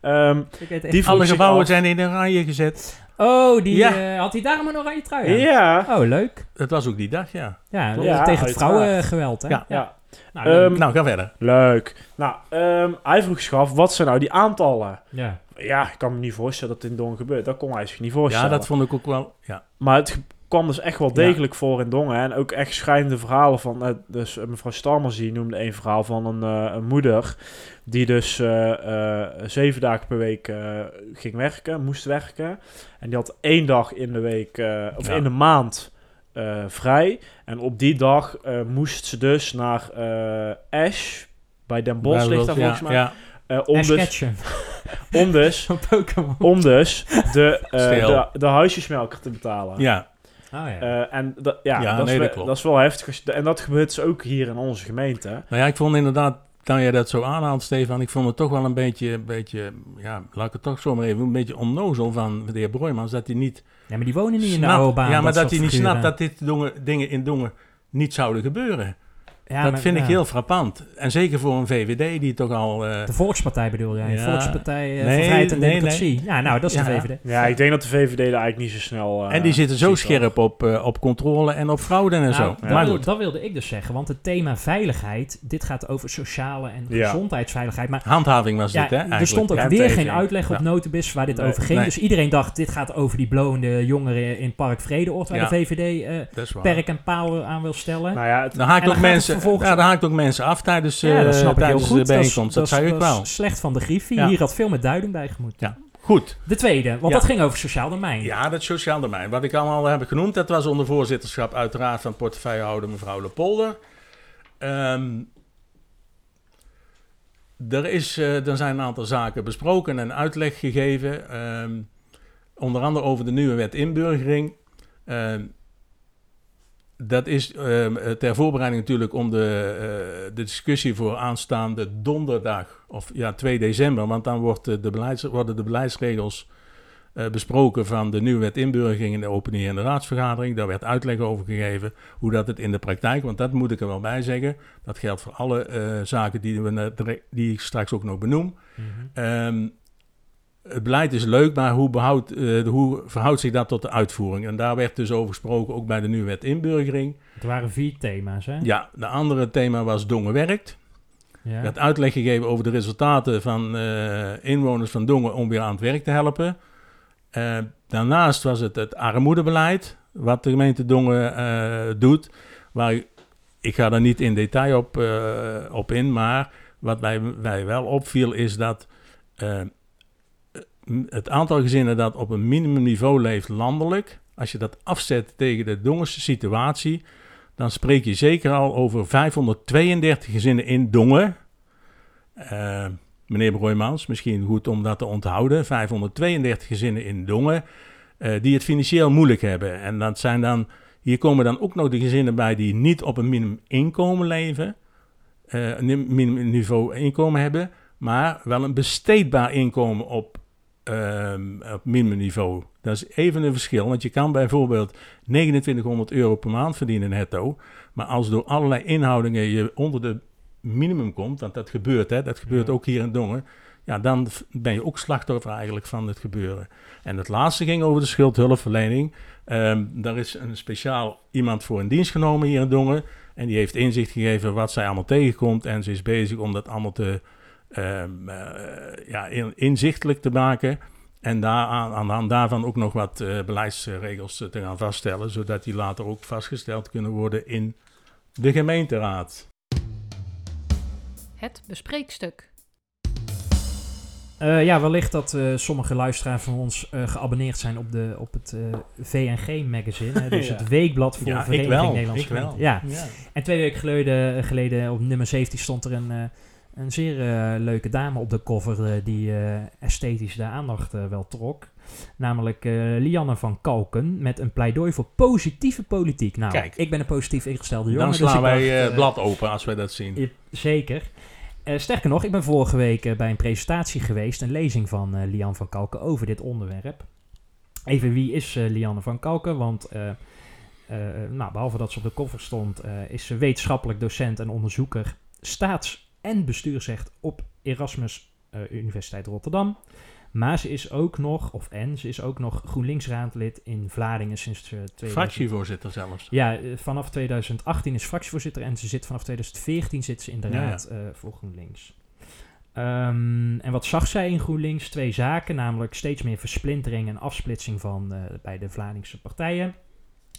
ehm, Ik weet echt Die Alle gebouwen af. zijn in oranje gezet. Oh, die, Ja. eh, had hij daarom een oranje trui aan? ja. Oh, leuk. Dat was ook die dag, ja. Ja, Ja, tegen het uiteraard. vrouwengeweld, hè? Ja. ja. Nou. Ehm, Nou, ga verder. Leuk. Nou, ehm, hij vroeg zich af, wat zijn nou die aantallen? ja. Ja, ik kan me niet voorstellen dat dit in Dongen gebeurt. Dat kon hij zich niet voorstellen. Ja, dat vond ik ook wel. Ja. Maar het kwam dus echt wel Ja. degelijk voor in Dongen. En ook echt schrijnende verhalen van... eh, dus eh, mevrouw Stalmers die noemde een verhaal van een, eh, een moeder... die dus zeven dagen per week ging werken, moest werken. En die had één dag in de week... of Ja. in de maand vrij. En op die dag moest ze dus naar Ash... Bij Den Bosch ligt daar ja, volgens mij. Ja, om, Ash dus, om dus... van Pokémon. Om dus de, Stil. de, de huisjesmelker te betalen. ja. Oh ja. Eh, en dat, ja, Ja, dat, nee, is dat klopt. dat is wel heftig. als je- En dat gebeurt dus ook hier in onze gemeente. Nou ja, ik vond inderdaad, toen jij dat zo aanhaalt, Stefan, ik vond het toch wel een beetje, een beetje ja, laat ik het toch zomaar even, een beetje onnozel van de heer Broijmans, dat hij niet ja, maar die wonen niet in de oude baan. ja, maar dat, soort hij niet figuren. snapt dat dit dingen in Dongen niet zouden gebeuren. Ja, dat maar- vind ik heel frappant. En zeker voor een VVD die toch al... eh, De Volkspartij bedoel jij? Ja. Volkspartij eh, Nee, voor Vrijheid en nee, Democratie. Ja, nou, dat is de. VVD. Ja, ik denk dat de VVD daar eigenlijk niet zo snel... eh, en die zitten zo scherp op, op controle en op fraude en Nou, zo. dat, Maar goed, dat wilde ik dus zeggen, want het thema veiligheid, dit gaat over sociale en Ja. gezondheidsveiligheid. Maar handhaving was ja, dit, hè? er eigenlijk. stond ook Ja, weer tegen. geen uitleg op. Notibus waar dit Nee. over ging. Nee. Dus iedereen dacht, dit gaat over die blowende jongeren in Park Vredeoord, waar Ja. de VVD eh, perk en paal aan wil stellen. Nou ja, het, Dan haakt En dan ook mensen, vervolgens- ja, dan haakt ook mensen af tijdens, ja, dat eh, snap ik heel tijdens goed. de bijeenkomst. Dat, ik dat wel. slecht van de griffie. Ja. Hier had veel met duiding bij gemoet. Ja. Goed. De tweede, want Ja. dat ging over sociaal domein. Ja, dat sociaal domein. Wat ik allemaal heb genoemd, dat was onder voorzitterschap uiteraard van portefeuillehouder mevrouw Lepolder. Ehm er, is, eh, er zijn een aantal zaken besproken en uitleg gegeven. ehm, onder andere over de nieuwe wet inburgering. Ehm, dat is ehm, ter voorbereiding natuurlijk om de, eh, de discussie voor aanstaande donderdag, of ja, 2 december, want dan wordt de beleids, worden de beleidsregels eh, besproken van de nieuwe wet inburgering in de opening en de raadsvergadering. Daar werd uitleg over gegeven hoe dat het in de praktijk, want dat moet ik er wel bij zeggen, dat geldt voor alle eh, zaken die, we, die ik straks ook nog benoem. Mm het beleid is leuk, maar hoe, behoudt, uh, hoe verhoudt zich dat tot de uitvoering? En daar werd dus over gesproken, ook bij de nieuwe wet inburgering. Het waren vier thema's, hè? Ja, de andere thema was Dongen werkt. Ja. Er werd uitleg gegeven over de resultaten van uh, inwoners van Dongen om weer aan het werk te helpen. Uh, daarnaast was het het armoedebeleid, wat de gemeente Dongen doet. Waar, ik ga daar niet in detail op, op in, maar wat mij, mij wel opviel is dat het aantal gezinnen dat op een minimumniveau leeft landelijk, als je dat afzet tegen de Dongense situatie, dan spreek je zeker al over 532 gezinnen in Dongen. Uh, meneer Broijmans, misschien goed om dat te onthouden. 532 gezinnen in Dongen uh, die het financieel moeilijk hebben. En dat zijn dan, hier komen dan ook nog de gezinnen bij die niet op een minimuminkomen leven, uh, een minimumniveau inkomen hebben, maar wel een besteedbaar inkomen op um, op minimumniveau. Dat is even een verschil, want je kan bijvoorbeeld 2900 euro per maand verdienen netto. Maar als door allerlei inhoudingen je onder de minimum komt, want dat gebeurt, hè, dat gebeurt ook hier in Dongen. Ja, dan ben je ook slachtoffer eigenlijk van het gebeuren. En het laatste ging over de schuldhulpverlening. Um, daar is een speciaal iemand voor in dienst genomen hier in Dongen. En die heeft inzicht gegeven wat zij allemaal tegenkomt. En ze is bezig om dat allemaal te Ehm, eh, ja, inzichtelijk te maken. En daar, aan, de hand daarvan ook nog wat uh, beleidsregels te gaan vaststellen, zodat die later ook vastgesteld kunnen worden in de gemeenteraad. Het bespreekstuk. Uh, ja, wellicht dat sommige luisteraars van ons geabonneerd zijn op, de, op het VNG-magazine. Dus het weekblad voor ja, Vereniging Nederlands ik wel. Ja. ja. En twee weken geleden, geleden op nummer 17 stond er een een zeer uh, leuke dame op de cover uh, die uh, esthetisch de aandacht wel trok. Namelijk Lianne van Kalken met een pleidooi voor positieve politiek. Nou, Kijk, ik ben een positief ingestelde jongen. Dan dus slaan dus wij het blad open als wij dat zien. Zeker. sterker nog, ik ben vorige week bij een presentatie geweest, een lezing van Lianne van Kalken over dit onderwerp. Even wie is Lianne van Kalken? Want nou, behalve dat ze op de cover stond, is ze wetenschappelijk docent en onderzoeker staats en bestuursrecht op Erasmus uh, Universiteit Rotterdam. Maar ze is ook nog, of en, ze is ook nog GroenLinks-raadlid in Vlaardingen sinds uh, 2000. Fractievoorzitter zelfs. Ja, uh, vanaf 2018 is fractievoorzitter en ze zit vanaf 2014 zit ze in de raad ja. voor GroenLinks. Um, en wat zag zij in GroenLinks? Twee zaken, namelijk steeds meer versplintering en afsplitsing van bij de Vlaamse partijen.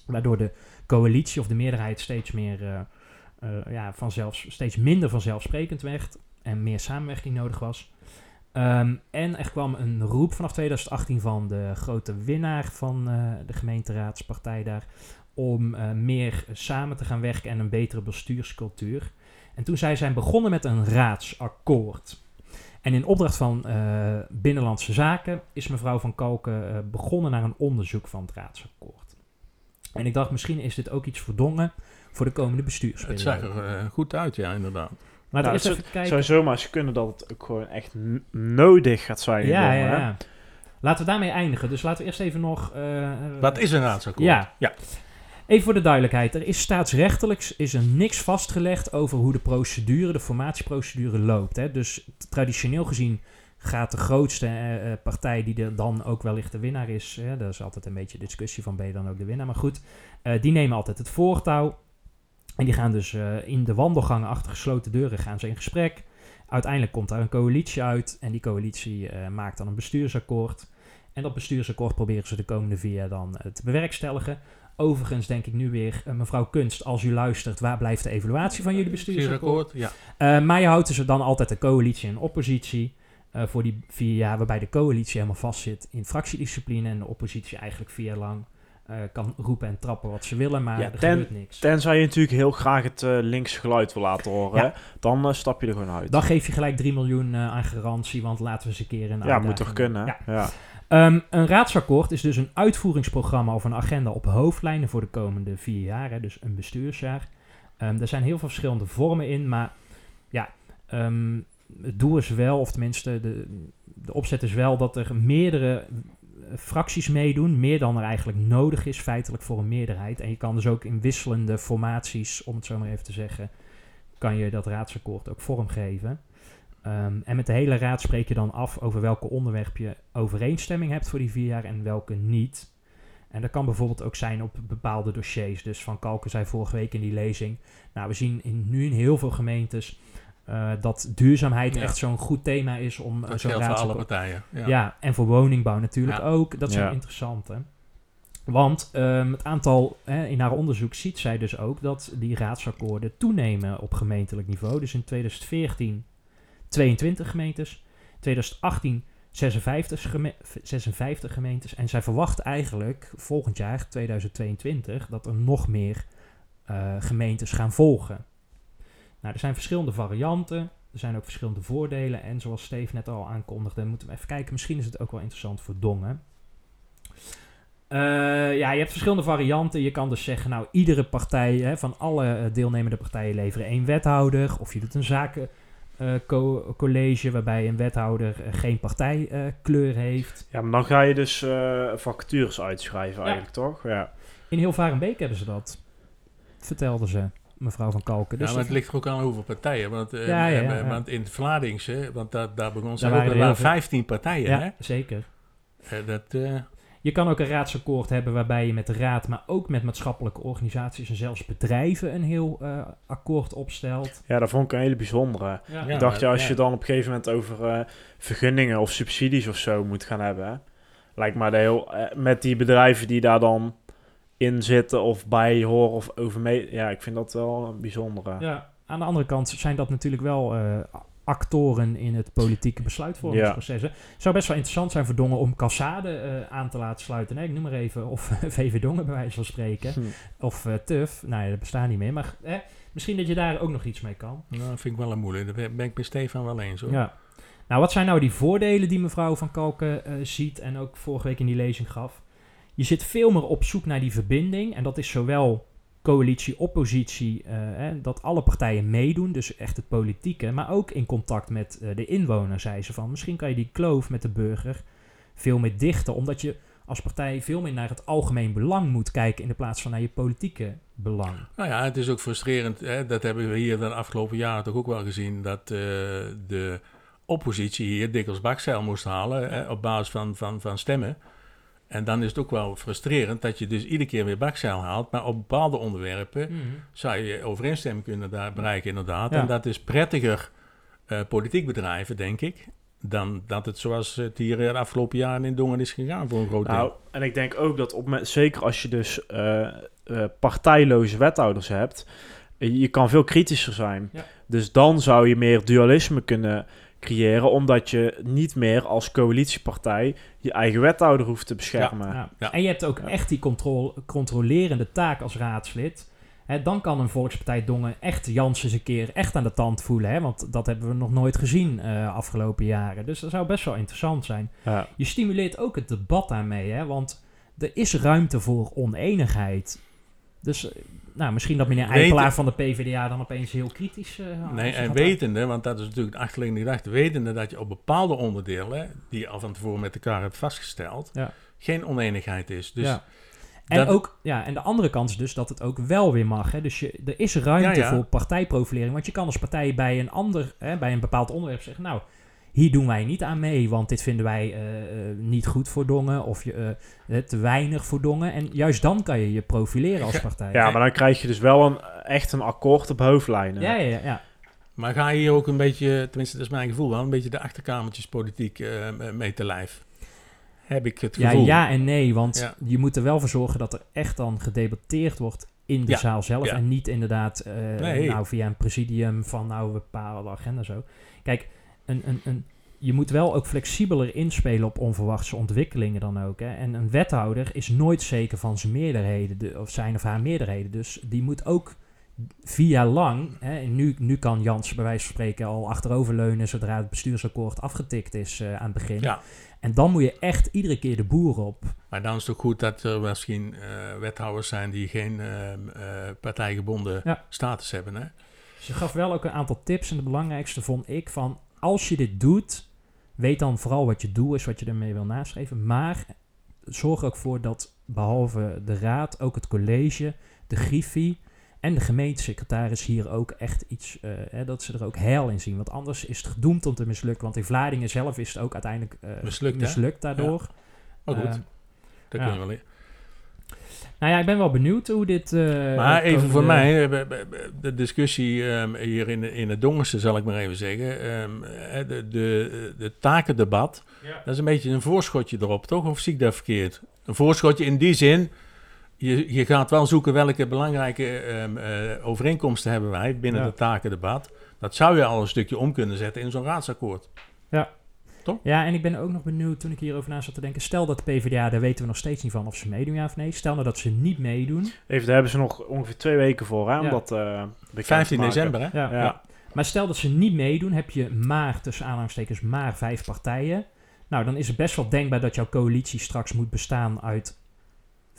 Waardoor de coalitie of de meerderheid steeds meer uh, ja, vanzelf, steeds minder vanzelfsprekend werd en meer samenwerking nodig was. Um, en er kwam een roep vanaf 2018 van de grote winnaar van uh, de gemeenteraadspartij daar om uh, meer samen te gaan werken en een betere bestuurscultuur. En toen zij zijn begonnen met een raadsakkoord. En in opdracht van Binnenlandse Zaken is mevrouw van Kalken begonnen naar een onderzoek van het raadsakkoord. En ik dacht, misschien is dit ook iets verdongen voor de komende bestuursperiode. Het zag er uh, goed uit, ja, inderdaad. Maar nou, even kijken. Zou zomaar eens kunnen dat het ook gewoon echt nodig gaat zijn. Ja, ja, ja, Laten we daarmee eindigen. Dus laten we eerst even nog... Uh, Wat is een raadsakkoord? Ja. ja. Even voor de duidelijkheid. Er is staatsrechtelijk is er niks vastgelegd over hoe de procedure, de formatieprocedure loopt. Hè. Dus traditioneel gezien gaat de grootste uh, partij die er dan ook wellicht de winnaar is. Hè, daar is altijd een beetje discussie van ben je dan ook de winnaar. Maar goed, uh, die nemen altijd het voortouw. En die gaan dus uh, in de wandelgangen achter gesloten deuren gaan ze in gesprek. Uiteindelijk komt daar een coalitie uit en die coalitie uh, maakt dan een bestuursakkoord. En dat bestuursakkoord proberen ze de komende vier jaar dan uh, te bewerkstelligen. Overigens denk ik nu weer, mevrouw Kunst, als u luistert, waar blijft de evaluatie van jullie bestuursakkoord? Ja. maar je houdt dus dan altijd de coalitie en oppositie voor die vier jaar, waarbij de coalitie helemaal vastzit in fractiediscipline en de oppositie eigenlijk vier jaar lang uh, kan roepen en trappen wat ze willen, maar er ten, gebeurt niks. Tenzij je natuurlijk heel graag het uh, links geluid wil laten horen, dan uh, stap je er gewoon uit. Dan geef je gelijk 3 miljoen aan garantie, want laten we eens een keer in Ja, moet toch kunnen. Ja. Ehm, een raadsakkoord is dus een uitvoeringsprogramma of een agenda op hoofdlijnen voor de komende vier jaar, hè, dus een bestuursjaar. Ehm, er zijn heel veel verschillende vormen in, maar ja, ehm, het doel is wel, of tenminste de, de opzet is wel dat er meerdere eh, fracties meedoen, meer dan er eigenlijk nodig is feitelijk voor een meerderheid. En je kan dus ook in wisselende formaties, om het zo maar even te zeggen, kan je dat raadsakkoord ook vormgeven. Ehm, en met de hele raad spreek je dan af over welke onderwerp je overeenstemming hebt voor die vier jaar en welke niet. En dat kan bijvoorbeeld ook zijn op bepaalde dossiers. Dus Van Kalken zei vorige week in die lezing. Nou, we zien in, nu in heel veel gemeentes uh, dat duurzaamheid Ja. echt zo'n goed thema is om uh, Dat zo'n geldt voor alle partijen. Ja. ja. en voor woningbouw natuurlijk Ja. ook. Dat zijn Ja. interessante. Want ehm, het aantal, hè, in haar onderzoek ziet zij dus ook dat die raadsakkoorden toenemen op gemeentelijk niveau. Dus in 2014 22 gemeentes, 2018 56, geme 56 gemeentes. En zij verwacht eigenlijk volgend jaar, 2022, dat er nog meer eh, gemeentes gaan volgen. Nou, er zijn verschillende varianten. Er zijn ook verschillende voordelen. En zoals Steve net al aankondigde, moeten we even kijken. Misschien is het ook wel interessant voor Dongen. Eh, ja, je hebt verschillende varianten. Je kan dus zeggen, nou, iedere partij hè, van alle eh, deelnemende partijen leveren één wethouder. Of je doet een zakencollege waarbij een wethouder eh, geen partijkleur heeft. Ja, maar dan ga je dus eh, vacatures uitschrijven Ja. eigenlijk, toch? Ja. In heel Varenbeek hebben ze dat, vertelde ze, mevrouw van Kalken. Ja, Dus maar het dat- ligt er ook aan hoeveel partijen. Want, eh, Ja, ja, ja. want in het Vlaardingse, want daar, daar begon ze Daar ook, er waren heel veel. 15 partijen. ja, Hè? zeker. Eh, dat, eh, Je kan ook een raadsakkoord hebben waarbij je met de raad, maar ook met maatschappelijke organisaties en zelfs bedrijven een heel eh, akkoord opstelt. ja, dat vond ik een hele bijzondere. Ja. Ja. ik dacht, ja, als ja. je dan op een gegeven moment over eh, vergunningen of subsidies of zo moet gaan hebben, lijkt me dat heel... met die bedrijven die daar dan in zitten of bij horen of over mee... Ja, ik vind dat wel een bijzondere. Ja, aan de andere kant zijn dat natuurlijk wel eh, actoren in het politieke besluitvormingsproces. hè. zou best wel interessant zijn voor Dongen om Cassade eh, aan te laten sluiten. Ik noem maar even, of VV Dongen bij wijze van spreken. Hm. Of eh TUF, nou ja, dat bestaat niet meer. Maar misschien dat je daar ook nog iets mee kan. nou, dat vind ik wel een moeilijk. Daar ben ik met Stefan wel eens. Hoor. Ja. Nou, wat zijn nou die voordelen die mevrouw Van Kalken eh, ziet en ook vorige week in die lezing gaf? Je zit veel meer op zoek naar die verbinding en dat is zowel coalitie, oppositie, eh, dat alle partijen meedoen, dus echt het politieke, maar ook in contact met eh, de inwoner, zei ze van. Misschien kan je die kloof met de burger veel meer dichten, omdat je als partij veel meer naar het algemeen belang moet kijken in de plaats van naar je politieke belang. Nou ja, het is ook frustrerend. Hè? Dat hebben we hier de afgelopen jaren toch ook wel gezien. Dat eh, de oppositie hier dikwijls bakzeil moest halen hè, op basis van, van, van stemmen. En dan is het ook wel frustrerend dat je dus iedere keer weer bakzeil haalt. Maar op bepaalde onderwerpen zou je overeenstemming kunnen daar bereiken inderdaad. Ja. En dat is prettiger eh, politiek bedrijven, denk ik. Dan dat het zoals het hier de afgelopen jaren in Dongen is gegaan voor een groot Nou, deel. en ik denk ook dat op zeker als je dus eh, eh, partijloze wethouders hebt, eh, je kan veel kritischer zijn. Ja. Dus dan zou je meer dualisme kunnen creëren, omdat je niet meer als coalitiepartij je eigen wethouder hoeft te beschermen. Ja. Ja. En je hebt ook Ja. echt die controle, controlerende taak als raadslid. Hè, dan kan een Volkspartij Dongen echt Jans eens een keer echt aan de tand voelen. Hè? Want dat hebben we nog nooit gezien eh afgelopen jaren. Dus dat zou best wel interessant zijn. Ja. Je stimuleert ook het debat daarmee. Hè? Want er is ruimte voor oneenigheid. Dus eh, nou, misschien dat meneer Eikelaar van de PvdA dan opeens heel kritisch... eh, Nee, en wetende, want dat is natuurlijk de achterliggende gedachte, wetende dat je op bepaalde onderdelen, die je al van tevoren met elkaar hebt vastgesteld, Ja. geen oneenigheid is. Dus ja. En, dat- ook, ja, en de andere kant is dus dat het ook wel weer mag. Hè? Dus je, er is ruimte ja. voor partijprofilering. Want je kan als partij bij een ander, hè, bij een bepaald onderwerp zeggen... nou, hier doen wij niet aan mee, want dit vinden wij eh, eh, niet goed voor Dongen... of je, eh, te weinig voor Dongen. En juist dan kan je je profileren als partij. Ja, maar dan krijg je dus wel een, echt een akkoord op hoofdlijnen. ja, ja, ja, ja. Maar ga je hier ook een beetje, tenminste dat is mijn gevoel wel, een beetje de achterkamertjespolitiek eh, mee te lijf? Heb ik het Ja, gevoel. ja en nee, want Ja. je moet er wel voor zorgen dat er echt dan gedebatteerd wordt in de Ja, zaal zelf. ja. En niet inderdaad eh, Nee. nou, via een presidium van nou, we bepalen de agenda zo. Kijk, een, een, een, je moet wel ook flexibeler inspelen op onverwachte ontwikkelingen dan ook. Hè. En een wethouder is nooit zeker van zijn meerderheden, de- of zijn of haar meerderheden. Dus die moet ook via lang, hè, en nu, nu kan Jans bij wijze van spreken al achteroverleunen zodra het bestuursakkoord afgetikt is eh, aan het begin. Ja. En dan moet je echt iedere keer de boer op. Maar dan is het ook goed dat er misschien eh, wethouders zijn die geen eh, partijgebonden Ja. status hebben. Hè? Ze gaf wel ook een aantal tips. En de belangrijkste vond ik van... Als je dit doet, weet dan vooral wat je doel is, wat je ermee wil nastreven. Maar zorg ook voor dat behalve de raad, ook het college, de griffie en de gemeentesecretaris hier ook echt iets... eh, hè, dat ze er ook heil in zien. Want anders is het gedoemd om te mislukken. Want in Vlaardingen zelf is het ook uiteindelijk eh, Mislukt, mislukt daardoor. Maar goed, Eh, dat ja. kunnen we wel. Nou ja, ik ben wel benieuwd hoe dit... eh, Maar even voor mij, eh, de discussie ehm, hier in, in het Dongerse, zal ik maar even zeggen. eh, de, de, de takendebat, dat is een beetje een voorschotje erop, toch? Of zie ik dat verkeerd? Een voorschotje in die zin, je, je gaat wel zoeken welke belangrijke ehm, eh, overeenkomsten hebben wij binnen Ja. het takendebat. Dat zou je al een stukje om kunnen zetten in zo'n raadsakkoord. Ja, en ik ben ook nog benieuwd toen ik hierover na zat te denken. Stel dat de PvdA, daar weten we nog steeds niet van of ze meedoen, ja of nee. Stel nou dat ze niet meedoen. Even, daar hebben ze nog ongeveer twee weken voor, hè, om Ja. dat eh bekend 15 te maken. december, hè? Ja. Ja. Maar stel dat ze niet meedoen, heb je maar, tussen aanhalingstekens, maar vijf partijen. Nou, dan is het best wel denkbaar dat jouw coalitie straks moet bestaan uit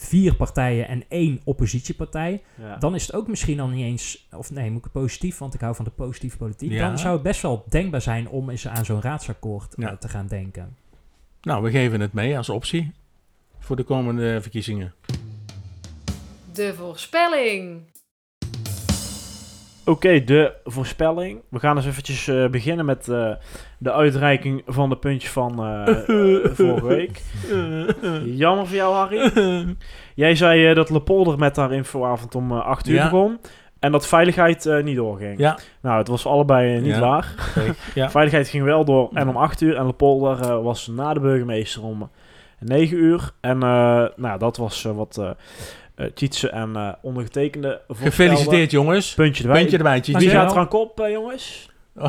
vier partijen en één oppositiepartij. Ja. Dan is het ook misschien al niet eens, of nee, moet ik positief, want ik hou van de positieve politiek. Ja. Dan zou het best wel denkbaar zijn om eens aan zo'n raadsakkoord eh, Ja. te gaan denken. Nou, we geven het mee als optie voor de komende verkiezingen. De voorspelling. Oké, de voorspelling. We gaan eens eventjes eh, beginnen met eh, de uitreiking van de puntjes van eh, vorige week. Jammer voor jou, Harry. Jij zei eh, dat Lepolder met haar infoavond om eh 8 uur Ja. begon. En dat veiligheid eh, niet doorging. Ja, Nou, het was allebei niet Ja. waar. ja. Veiligheid ging wel door en om 8 uur. En Lepolder eh, was na de burgemeester om 9 uur. En eh, nou, dat was eh, wat eh Tjitse en eh, ondergetekende. Gefeliciteerd jongens. Puntje erbij. Puntje erbij. Wie gaat er aan kop, eh, jongens?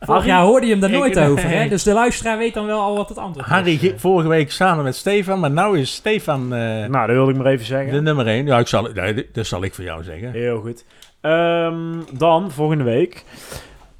Vorig jaar hoorde je hem daar nooit over, hè? Dus de luisteraar weet dan wel al wat het antwoord Harry is. ging vorige week samen met Stefan, maar nou is Stefan eh, Nou, dat wilde ik maar even zeggen. de nummer 1. Ja, ik zal, nee, dat zal ik voor jou zeggen. Heel goed. Ehm, dan, volgende week.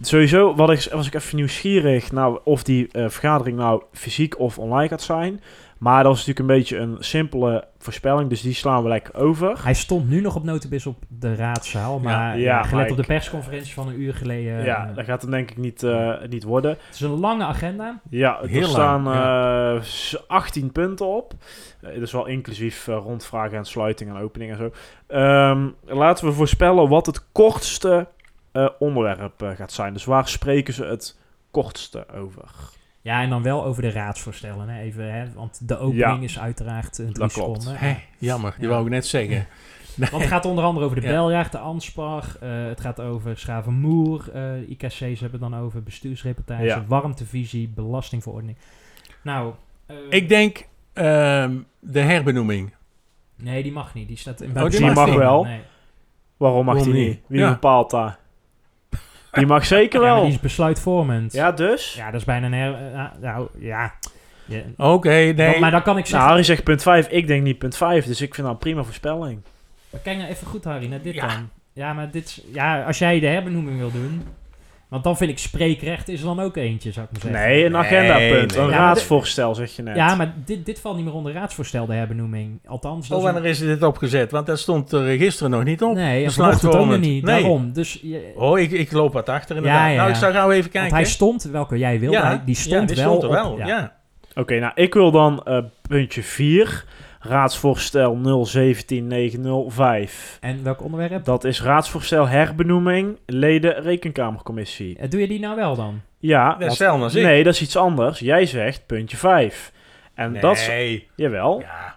Sowieso wat ik, was ik even nieuwsgierig nou, of die vergadering nou fysiek of online gaat zijn. Maar dat is natuurlijk een beetje een simpele voorspelling, dus die slaan we lekker over. Hij stond nu nog op notabis op de raadzaal, maar Ja, ja, maar gelet op de persconferentie van een uur geleden. ja, eh, dat gaat hem denk ik niet, eh, niet worden. het is een lange agenda. Ja, Heel er staan lang, eh, s- 18 punten op. Eh, dus wel inclusief rondvragen en sluiting en opening en zo. Ehm, laten we voorspellen wat het kortste eh, onderwerp gaat zijn. Dus waar spreken ze het kortste over? Ja, en dan wel over de raadsvoorstellen. Hè? Even, hè? Want de opening Ja. is uiteraard eh, drie seconden. Jammer, die Ja. wou ik net zeggen. Want het gaat onder andere over de Ja. beljaard, de Anspar. eh, het gaat over Schravenmoer. eh de IKC's hebben dan over bestuursreportage, Ja. warmtevisie, belastingverordening. Nou, eh, Ik denk ehm, de herbenoeming. Nee, die mag niet. Die staat in Oh, die mag wel. Nee. Waarom mag Waarom die niet? niet? Wie Ja. bepaalt dat? Die mag zeker Ja, maar wel. die is besluitvormend. Ja, dus? Ja, dat is bijna een her... eh, nou, ja. Ja, Oké, nee. Maar dan kan ik Nou, zeggen... Harry zegt punt 5, ik denk niet punt 5. Dus ik vind dat een prima voorspelling. Maar Kijk nou even goed, Harry, naar dit Ja. dan. Ja, maar dit... Ja, als jij de herbenoeming wil doen... Want dan vind ik spreekrecht is er dan ook eentje, zou ik maar zeggen. Nee, een agendapunt. nee. Een Ja, raadsvoorstel, zeg je net. Ja, maar dit, dit valt niet meer onder raadsvoorstel, de herbenoeming. Althans, dat Oh, een- wanneer is dit opgezet? Want dat stond er gisteren nog niet op. Nee, Besluit vanochtend ook nog niet. Nee. Daarom. Dus je, Oh, ik, ik loop wat achter inderdaad. Ja, ja, Nou, ik zou gauw even want kijken. hij stond, welke jij wilde, ja, hij- die stond, ja, die wel stond er wel. op. ja. Oké, nou, ik wil dan eh, puntje 4. Raadsvoorstel 017905. En welk onderwerp? Dat is raadsvoorstel herbenoeming leden rekenkamercommissie. Eh, Doe je die nou wel dan? Ja, Dat nee, dat is iets anders. Jij zegt puntje 5. En Nee. dat, is- jawel, Ja.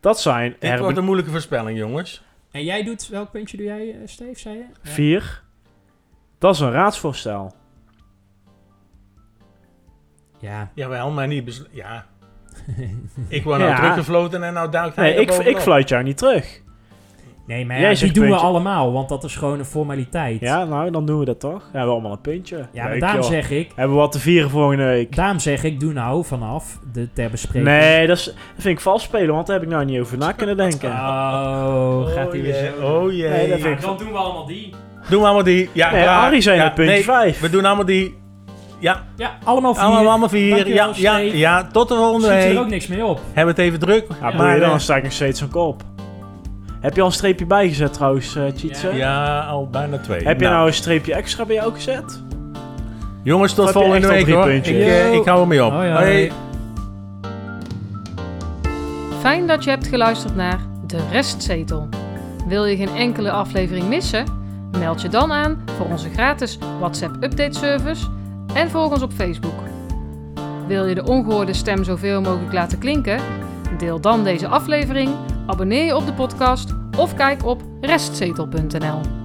dat zijn Dit wordt een moeilijke voorspelling, jongens. En jij doet, welk puntje doe jij, eh, Steve, zei je? Ja. 4. Dat is een raadsvoorstel. Ja. Jawel, maar niet... besl- Ja. Ik word nou Ja. teruggefloten en nou duikt hij Nee, ik, bovenop. ik fluit jou niet terug. Nee, maar Jij ja, zegt die doen puntje. we allemaal, want dat is gewoon een formaliteit. Ja, nou, dan doen we dat toch? Ja, we hebben allemaal een puntje. Ja, maar Leuk, daarom joh. zeg ik, Hebben we wat te vieren volgende week? daarom zeg ik, doe nou vanaf de ter bespreking. Nee, dat, is, dat vind ik vals spelen, want daar heb ik nou niet over na kunnen denken. Oh, gaat hij weer jee, zo. Oh jee. Nee, dat Ja, vind ik dan doen we allemaal die. Doen we allemaal die. Ja, Nee, klaar. Arie zei ja, net puntje nee, 5. We doen allemaal die. Ja, Ja, allemaal vier. allemaal, allemaal vier. Dankjewel, Ja, ja, ja, tot de volgende Schiet er week. ook niks mee op. Hebben het even druk. Ja, Ja. maar eh, dan sta ik nog steeds een kop. Heb je al een streepje bijgezet trouwens, uh, Tjitse? Ja. Ja, al bijna twee. Heb je nou een streepje extra bij jou gezet? Jongens, tot volgende week drie hoor. Ik, puntjes? eh, ik hou ermee op. Hoi. Fijn dat je hebt geluisterd naar De Restzetel. Wil je geen enkele aflevering missen? Meld je dan aan voor onze gratis WhatsApp update service en volg ons op Facebook. Wil je de ongehoorde stem zoveel mogelijk laten klinken? Deel dan deze aflevering, abonneer je op de podcast of kijk op restzetel.nl.